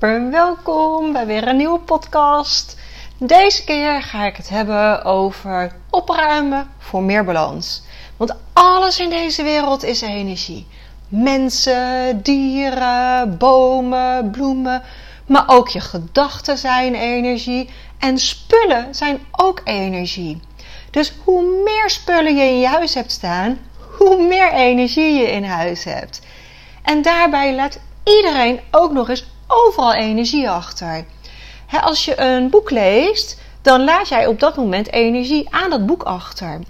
Super welkom bij weer een nieuwe podcast. Deze keer ga ik het hebben over opruimen voor meer balans. Want alles in deze wereld is energie. Mensen, dieren, bomen, bloemen, maar ook je gedachten zijn energie en spullen zijn ook energie. Dus hoe meer spullen je in je huis hebt staan, hoe meer energie je in huis hebt. En daarbij laat iedereen ook nog eens overal energie achter. als je een boek leest, dan laat jij op dat moment energie aan dat boek achter.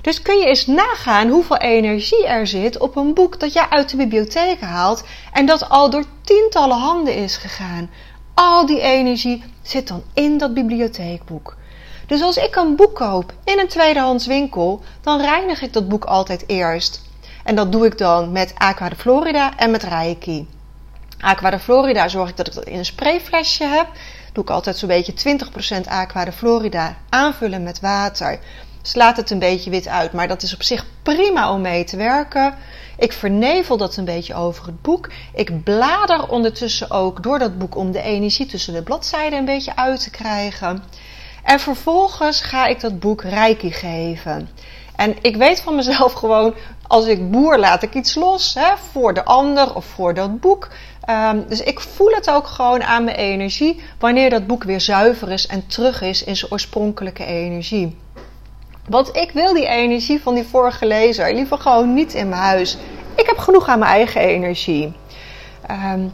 Dus kun je eens nagaan hoeveel energie er zit op een boek dat jij uit de bibliotheek haalt en dat al door tientallen handen is gegaan. Al die energie zit dan in dat bibliotheekboek. Dus als ik een boek koop in een tweedehands winkel, dan reinig ik dat boek altijd eerst. En dat doe ik dan met Aqua de Florida en met Reiki. Aqua de Florida zorg ik dat ik dat in een sprayflesje heb. Doe ik altijd zo'n beetje 20% Aqua de Florida aanvullen met water. Slaat het een beetje wit uit, maar dat is op zich prima om mee te werken. Ik vernevel dat een beetje over het boek. Ik blader ondertussen ook door dat boek om de energie tussen de bladzijden een beetje uit te krijgen. En vervolgens ga ik dat boek reiki geven. En ik weet van mezelf gewoon, als ik boer laat ik iets los hè, voor de ander of voor dat boek. Um, dus ik voel het ook gewoon aan mijn energie wanneer dat boek weer zuiver is en terug is in zijn oorspronkelijke energie. Want ik wil die energie van die vorige lezer liever gewoon niet in mijn huis. Ik heb genoeg aan mijn eigen energie. Um,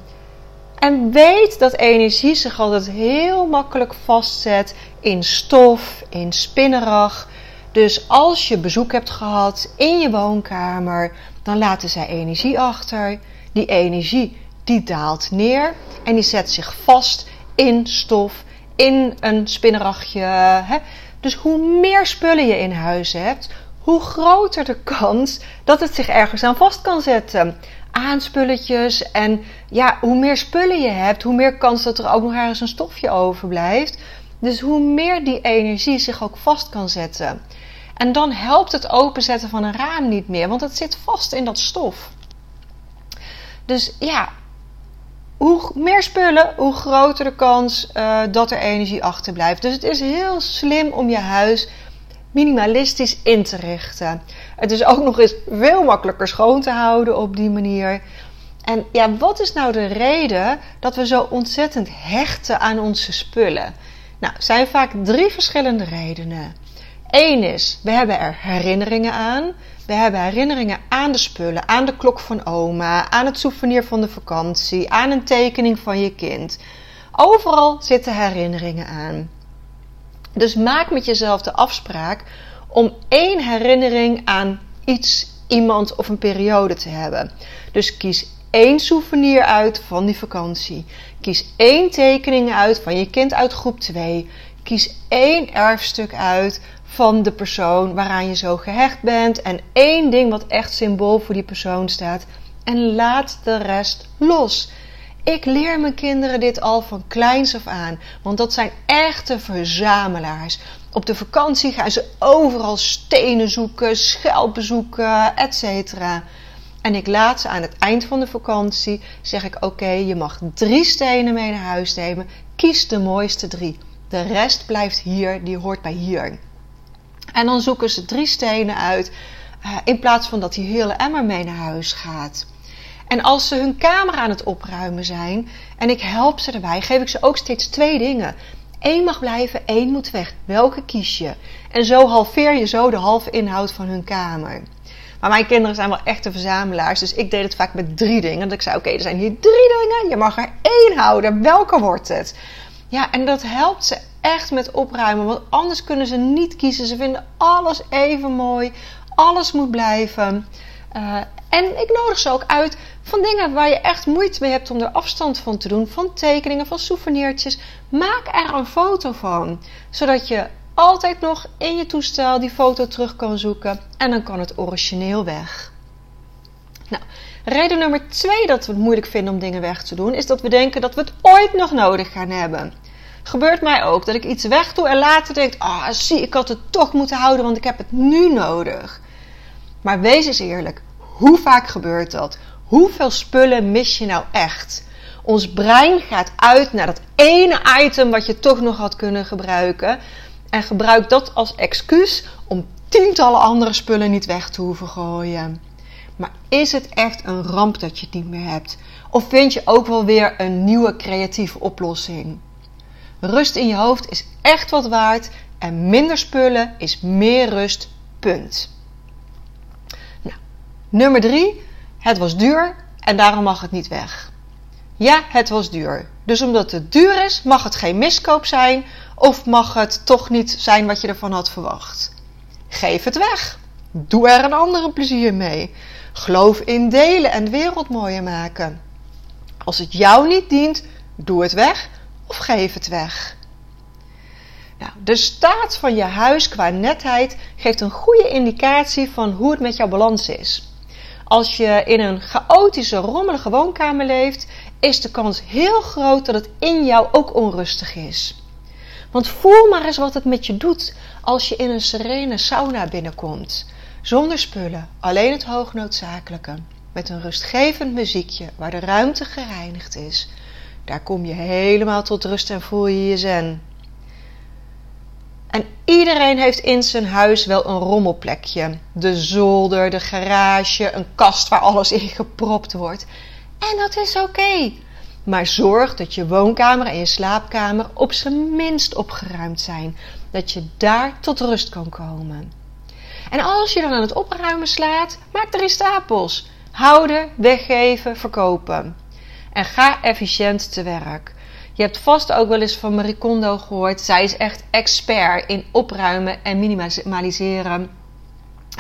en weet dat energie zich altijd heel makkelijk vastzet in stof, in spinnerag. Dus als je bezoek hebt gehad in je woonkamer, dan laten zij energie achter. Die energie die daalt neer en die zet zich vast in stof, in een spinneragje. Hè? Dus hoe meer spullen je in huis hebt, hoe groter de kans dat het zich ergens aan vast kan zetten. Aanspulletjes en ja, hoe meer spullen je hebt, hoe meer kans dat er ook nog ergens een stofje overblijft. Dus hoe meer die energie zich ook vast kan zetten. En dan helpt het openzetten van een raam niet meer, want het zit vast in dat stof. Dus ja, hoe meer spullen, hoe groter de kans uh, dat er energie achterblijft. Dus het is heel slim om je huis minimalistisch in te richten. Het is ook nog eens veel makkelijker schoon te houden op die manier. En ja, wat is nou de reden dat we zo ontzettend hechten aan onze spullen? Nou, zijn vaak drie verschillende redenen. Eén is, we hebben er herinneringen aan. We hebben herinneringen aan de spullen, aan de klok van oma, aan het souvenir van de vakantie, aan een tekening van je kind. Overal zitten herinneringen aan. Dus maak met jezelf de afspraak om één herinnering aan iets, iemand of een periode te hebben. Dus kies één souvenir uit van die vakantie. Kies één tekening uit van je kind uit groep 2. Kies één erfstuk uit van de persoon waaraan je zo gehecht bent. En één ding wat echt symbool voor die persoon staat. En laat de rest los. Ik leer mijn kinderen dit al van kleins af aan. Want dat zijn echte verzamelaars. Op de vakantie gaan ze overal stenen zoeken, schelpen zoeken, etc. En ik laat ze aan het eind van de vakantie, zeg ik oké, je mag drie stenen mee naar huis nemen. Kies de mooiste drie. De rest blijft hier, die hoort bij hier. En dan zoeken ze drie stenen uit, uh, in plaats van dat die hele emmer mee naar huis gaat. En als ze hun kamer aan het opruimen zijn en ik help ze erbij, geef ik ze ook steeds twee dingen. Eén mag blijven, één moet weg. Welke kies je? En zo halveer je zo de halve inhoud van hun kamer. Maar mijn kinderen zijn wel echte verzamelaars, dus ik deed het vaak met drie dingen. Dat ik zei: Oké, er zijn hier drie dingen, je mag er één houden. Welke wordt het? Ja, en dat helpt ze echt met opruimen, want anders kunnen ze niet kiezen. Ze vinden alles even mooi, alles moet blijven. Uh, en ik nodig ze ook uit van dingen waar je echt moeite mee hebt om er afstand van te doen. Van tekeningen, van souvenirtjes. Maak er een foto van. Zodat je altijd nog in je toestel die foto terug kan zoeken. En dan kan het origineel weg. Nou, reden nummer twee dat we het moeilijk vinden om dingen weg te doen, is dat we denken dat we het ooit nog nodig gaan hebben. Gebeurt mij ook dat ik iets wegdoe en later denk: ah, zie, ik had het toch moeten houden, want ik heb het nu nodig. Maar wees eens eerlijk, hoe vaak gebeurt dat? Hoeveel spullen mis je nou echt? Ons brein gaat uit naar dat ene item wat je toch nog had kunnen gebruiken. En gebruikt dat als excuus om tientallen andere spullen niet weg te hoeven gooien. Maar is het echt een ramp dat je het niet meer hebt? Of vind je ook wel weer een nieuwe creatieve oplossing? Rust in je hoofd is echt wat waard en minder spullen is meer rust. Punt. Nou, nummer drie. Het was duur en daarom mag het niet weg. Ja, het was duur. Dus omdat het duur is, mag het geen miskoop zijn of mag het toch niet zijn wat je ervan had verwacht. Geef het weg. Doe er een andere plezier mee. Geloof in delen en de wereld mooier maken. Als het jou niet dient, doe het weg of geef het weg. Nou, de staat van je huis qua netheid geeft een goede indicatie van hoe het met jouw balans is. Als je in een chaotische, rommelige woonkamer leeft, is de kans heel groot dat het in jou ook onrustig is. Want voel maar eens wat het met je doet als je in een serene sauna binnenkomt. Zonder spullen, alleen het hoognoodzakelijke. Met een rustgevend muziekje waar de ruimte gereinigd is. Daar kom je helemaal tot rust en voel je je zen. En iedereen heeft in zijn huis wel een rommelplekje. De zolder, de garage, een kast waar alles in gepropt wordt. En dat is oké. Maar zorg dat je woonkamer en je slaapkamer op zijn minst opgeruimd zijn. Dat je daar tot rust kan komen. En als je dan aan het opruimen slaat, maak er stapels. Houden, weggeven, verkopen. En ga efficiënt te werk. Je hebt vast ook wel eens van Marie Kondo gehoord. Zij is echt expert in opruimen en minimaliseren.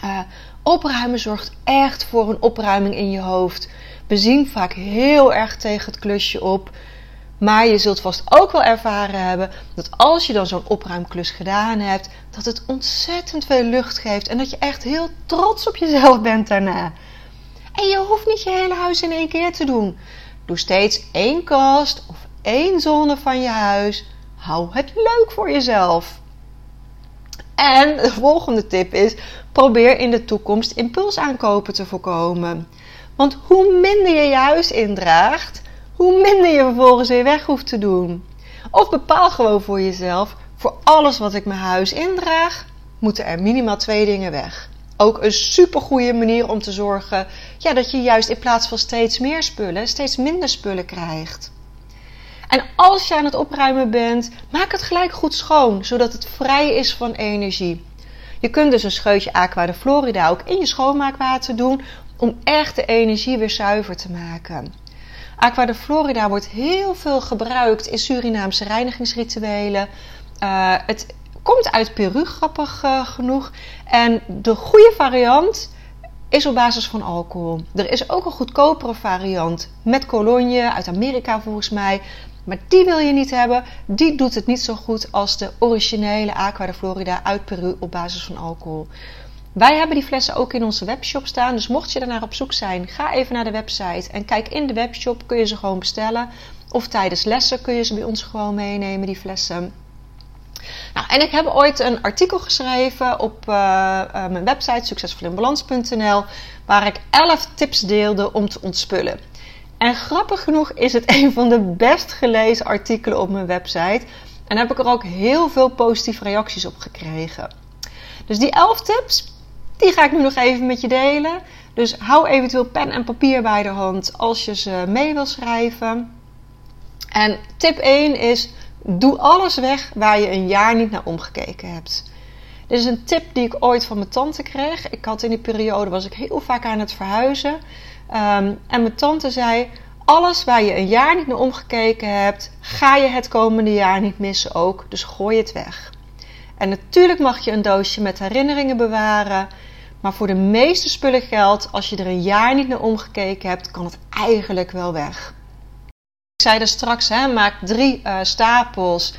Uh, opruimen zorgt echt voor een opruiming in je hoofd. We zien vaak heel erg tegen het klusje op. Maar je zult vast ook wel ervaren hebben dat als je dan zo'n opruimklus gedaan hebt, dat het ontzettend veel lucht geeft en dat je echt heel trots op jezelf bent daarna. En je hoeft niet je hele huis in één keer te doen. Doe steeds één kast of één zone van je huis. Hou het leuk voor jezelf. En de volgende tip is: probeer in de toekomst impulsaankopen te voorkomen. Want hoe minder je je huis indraagt, hoe minder je vervolgens weer weg hoeft te doen. Of bepaal gewoon voor jezelf: voor alles wat ik mijn huis indraag, moeten er minimaal twee dingen weg. Ook een supergoeie manier om te zorgen ja, dat je juist in plaats van steeds meer spullen, steeds minder spullen krijgt. En als je aan het opruimen bent, maak het gelijk goed schoon, zodat het vrij is van energie. Je kunt dus een scheutje Aqua de Florida ook in je schoonmaakwater doen om echt de energie weer zuiver te maken. Aqua de Florida wordt heel veel gebruikt in Surinaamse reinigingsrituelen. Uh, het komt uit Peru, grappig uh, genoeg. En de goede variant is op basis van alcohol. Er is ook een goedkopere variant met cologne uit Amerika volgens mij. Maar die wil je niet hebben. Die doet het niet zo goed als de originele Aqua de Florida uit Peru op basis van alcohol. Wij hebben die flessen ook in onze webshop staan. Dus mocht je daarnaar op zoek zijn, ga even naar de website en kijk in de webshop. Kun je ze gewoon bestellen. Of tijdens lessen kun je ze bij ons gewoon meenemen, die flessen. Nou, en ik heb ooit een artikel geschreven op uh, mijn website succesvolinbalans.nl waar ik 11 tips deelde om te ontspullen. En grappig genoeg is het een van de best gelezen artikelen op mijn website. En heb ik er ook heel veel positieve reacties op gekregen. Dus die 11 tips, die ga ik nu nog even met je delen. Dus hou eventueel pen en papier bij de hand als je ze mee wil schrijven. En tip 1 is: doe alles weg waar je een jaar niet naar omgekeken hebt. Dit is een tip die ik ooit van mijn tante kreeg. Ik had in die periode was ik heel vaak aan het verhuizen. Um, en mijn tante zei: alles waar je een jaar niet naar omgekeken hebt, ga je het komende jaar niet missen ook. Dus gooi het weg. En natuurlijk mag je een doosje met herinneringen bewaren. Maar voor de meeste spullen geldt, als je er een jaar niet naar omgekeken hebt, kan het eigenlijk wel weg. Zei straks, hè, maak drie uh, stapels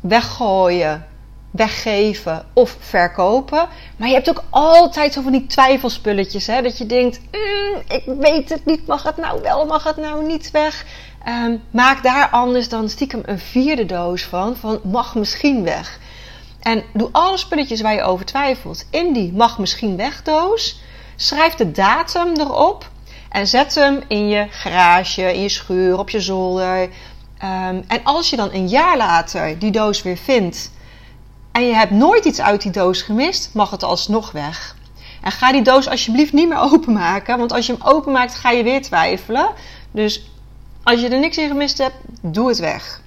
weggooien, weggeven of verkopen. Maar je hebt ook altijd zo van die twijfelspulletjes. Hè, dat je denkt, mm, ik weet het niet, mag het nou wel, mag het nou niet weg. Um, maak daar anders dan stiekem een vierde doos van, van mag misschien weg. En doe alle spulletjes waar je over twijfelt in die mag misschien weg doos. Schrijf de datum erop en zet hem in je garage, in je schuur, op je zolder. Um, en als je dan een jaar later die doos weer vindt en je hebt nooit iets uit die doos gemist, mag het alsnog weg. En ga die doos alsjeblieft niet meer openmaken, want als je hem openmaakt ga je weer twijfelen. Dus als je er niks in gemist hebt, doe het weg.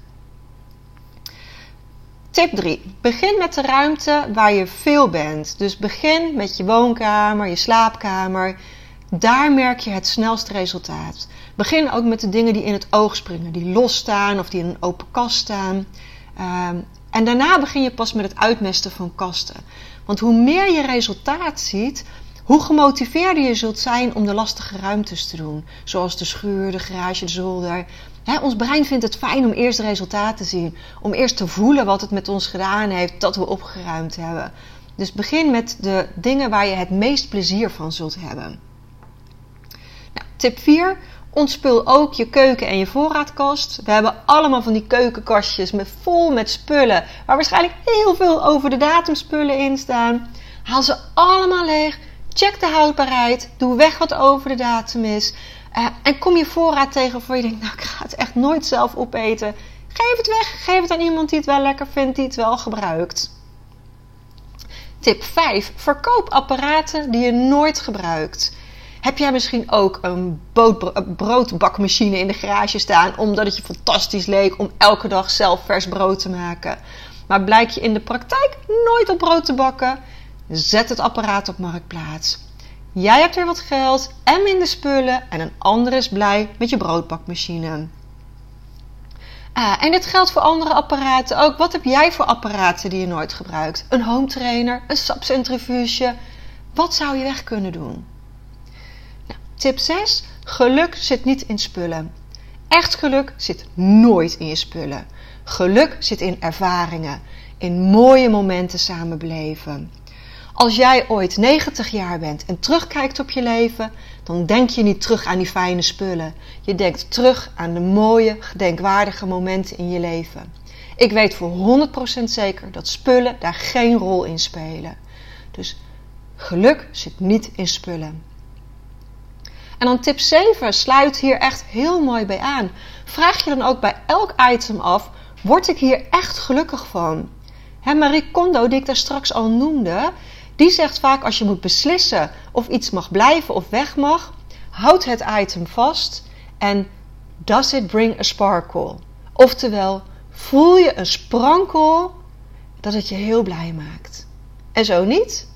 Tip 3. Begin met de ruimte waar je veel bent. Dus begin met je woonkamer, je slaapkamer. Daar merk je het snelste resultaat. Begin ook met de dingen die in het oog springen, die los staan of die in een open kast staan. Ehm, en daarna begin je pas met het uitmesten van kasten. Want hoe meer je resultaat ziet, hoe gemotiveerder je zult zijn om de lastige ruimtes te doen. Zoals de schuur, de garage, de zolder. ons brein vindt het fijn om eerst de resultaten te zien. Om eerst te voelen wat het met ons gedaan heeft, dat we opgeruimd hebben. Dus begin met de dingen waar je het meest plezier van zult hebben. Tip 4. Ontspul ook je keuken en je voorraadkast. We hebben allemaal van die keukenkastjes met, vol met spullen. Waar waarschijnlijk heel veel over de datumspullen in staan. Haal ze allemaal leeg. Check de houdbaarheid. Doe weg wat over de datum is. Uh, en kom je voorraad tegen waarvan je denkt, nou ik ga het echt nooit zelf opeten. Geef het weg. Geef het aan iemand die het wel lekker vindt, die het wel gebruikt. Tip 5. Verkoop apparaten die je nooit gebruikt. Heb jij misschien ook een broodbakmachine in de garage staan omdat het je fantastisch leek om elke dag zelf vers brood te maken? Maar blijk je in de praktijk nooit op brood te bakken? Zet het apparaat op marktplaats. Jij hebt er wat geld en minder spullen en een ander is blij met je broodbakmachine. Ah, en dit geldt voor andere apparaten ook. Wat heb jij voor apparaten die je nooit gebruikt? Een home trainer, een sapcentrifuge. Wat zou je weg kunnen doen? Tip 6. Geluk zit niet in spullen. Echt geluk zit nooit in je spullen. Geluk zit in ervaringen, in mooie momenten samen beleven. Als jij ooit 90 jaar bent en terugkijkt op je leven, dan denk je niet terug aan die fijne spullen. Je denkt terug aan de mooie, gedenkwaardige momenten in je leven. Ik weet voor 100% zeker dat spullen daar geen rol in spelen. Dus geluk zit niet in spullen. En dan tip 7 sluit hier echt heel mooi bij aan. Vraag je dan ook bij elk item af: word ik hier echt gelukkig van? Marie Kondo, die ik daar straks al noemde, die zegt vaak als je moet beslissen of iets mag blijven of weg mag, houd het item vast en does it bring a sparkle? Oftewel, voel je een sprankel dat het je heel blij maakt. En zo niet,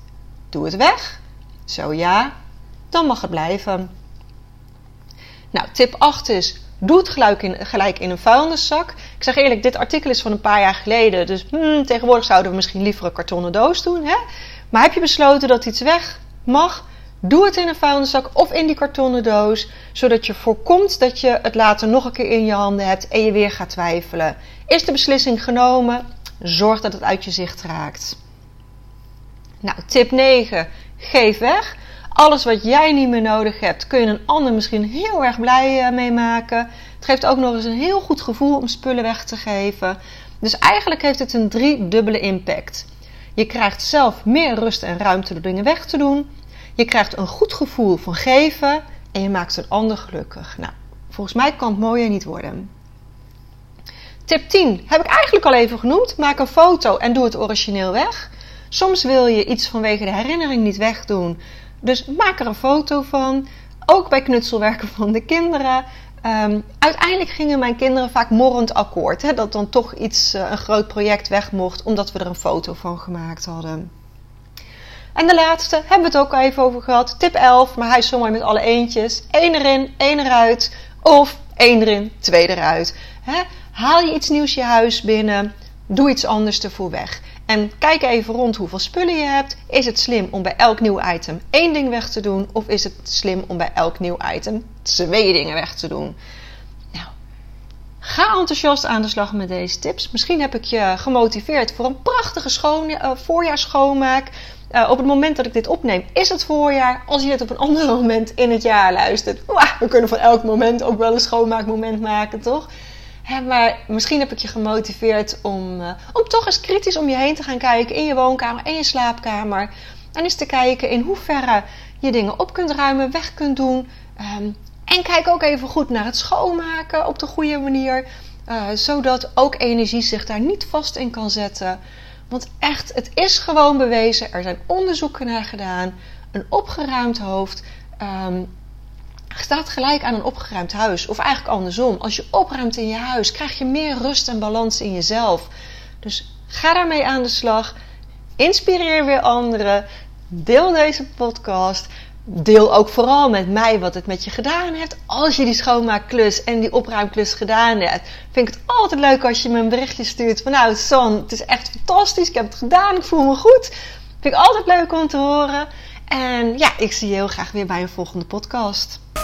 doe het weg. Zo ja, dan mag het blijven. Nou, tip 8 is: doe het gelijk in, gelijk in een vuilniszak. Ik zeg eerlijk, dit artikel is van een paar jaar geleden. Dus hmm, tegenwoordig zouden we misschien liever een kartonnen doos doen. Hè? Maar heb je besloten dat iets weg mag? Doe het in een vuilniszak of in die kartonnen doos, zodat je voorkomt dat je het later nog een keer in je handen hebt en je weer gaat twijfelen. Is de beslissing genomen? Zorg dat het uit je zicht raakt. Nou, tip 9. Geef weg. Alles wat jij niet meer nodig hebt, kun je een ander misschien heel erg blij eh, mee maken. Het geeft ook nog eens een heel goed gevoel om spullen weg te geven. Dus eigenlijk heeft het een driedubbele impact. Je krijgt zelf meer rust en ruimte door dingen weg te doen. Je krijgt een goed gevoel van geven en je maakt een ander gelukkig. Nou, volgens mij kan het mooier niet worden. Tip 10 heb ik eigenlijk al even genoemd. Maak een foto en doe het origineel weg. Soms wil je iets vanwege de herinnering niet wegdoen. Dus maak er een foto van. Ook bij knutselwerken van de kinderen. Um, uiteindelijk gingen mijn kinderen vaak morrend akkoord. Hè, dat dan toch iets, uh, een groot project weg mocht, omdat we er een foto van gemaakt hadden. En de laatste hebben we het ook al even over gehad. Tip 11, maar hij is zomaar met alle eentjes. Eén erin, één eruit. Of één erin, twee eruit. Haal je iets nieuws je huis binnen. Doe iets anders ervoor weg. En kijk even rond hoeveel spullen je hebt. Is het slim om bij elk nieuw item één ding weg te doen? Of is het slim om bij elk nieuw item twee dingen weg te doen? Nou, ga enthousiast aan de slag met deze tips. Misschien heb ik je gemotiveerd voor een prachtige schoon, uh, voorjaarsschoonmaak. Uh, op het moment dat ik dit opneem, is het voorjaar. Als je dit op een ander moment in het jaar luistert, we kunnen van elk moment ook wel een schoonmaakmoment maken, toch? Maar misschien heb ik je gemotiveerd om, uh, om toch eens kritisch om je heen te gaan kijken in je woonkamer en je slaapkamer. En eens te kijken in hoeverre je dingen op kunt ruimen, weg kunt doen. Um, en kijk ook even goed naar het schoonmaken op de goede manier. Uh, zodat ook energie zich daar niet vast in kan zetten. Want echt, het is gewoon bewezen. Er zijn onderzoeken naar gedaan. Een opgeruimd hoofd um, staat gelijk aan een opgeruimd huis. Of eigenlijk andersom. Als je opruimt in je huis, krijg je meer rust en balans in jezelf. Dus ga daarmee aan de slag. Inspireer weer anderen. Deel deze podcast. Deel ook vooral met mij wat het met je gedaan heeft. Als je die schoonmaakklus en die opruimklus gedaan hebt. Vind ik het altijd leuk als je me een berichtje stuurt. Van nou, Son, het is echt fantastisch. Ik heb het gedaan. Ik voel me goed. Vind ik altijd leuk om te horen. En ja, ik zie je heel graag weer bij een volgende podcast.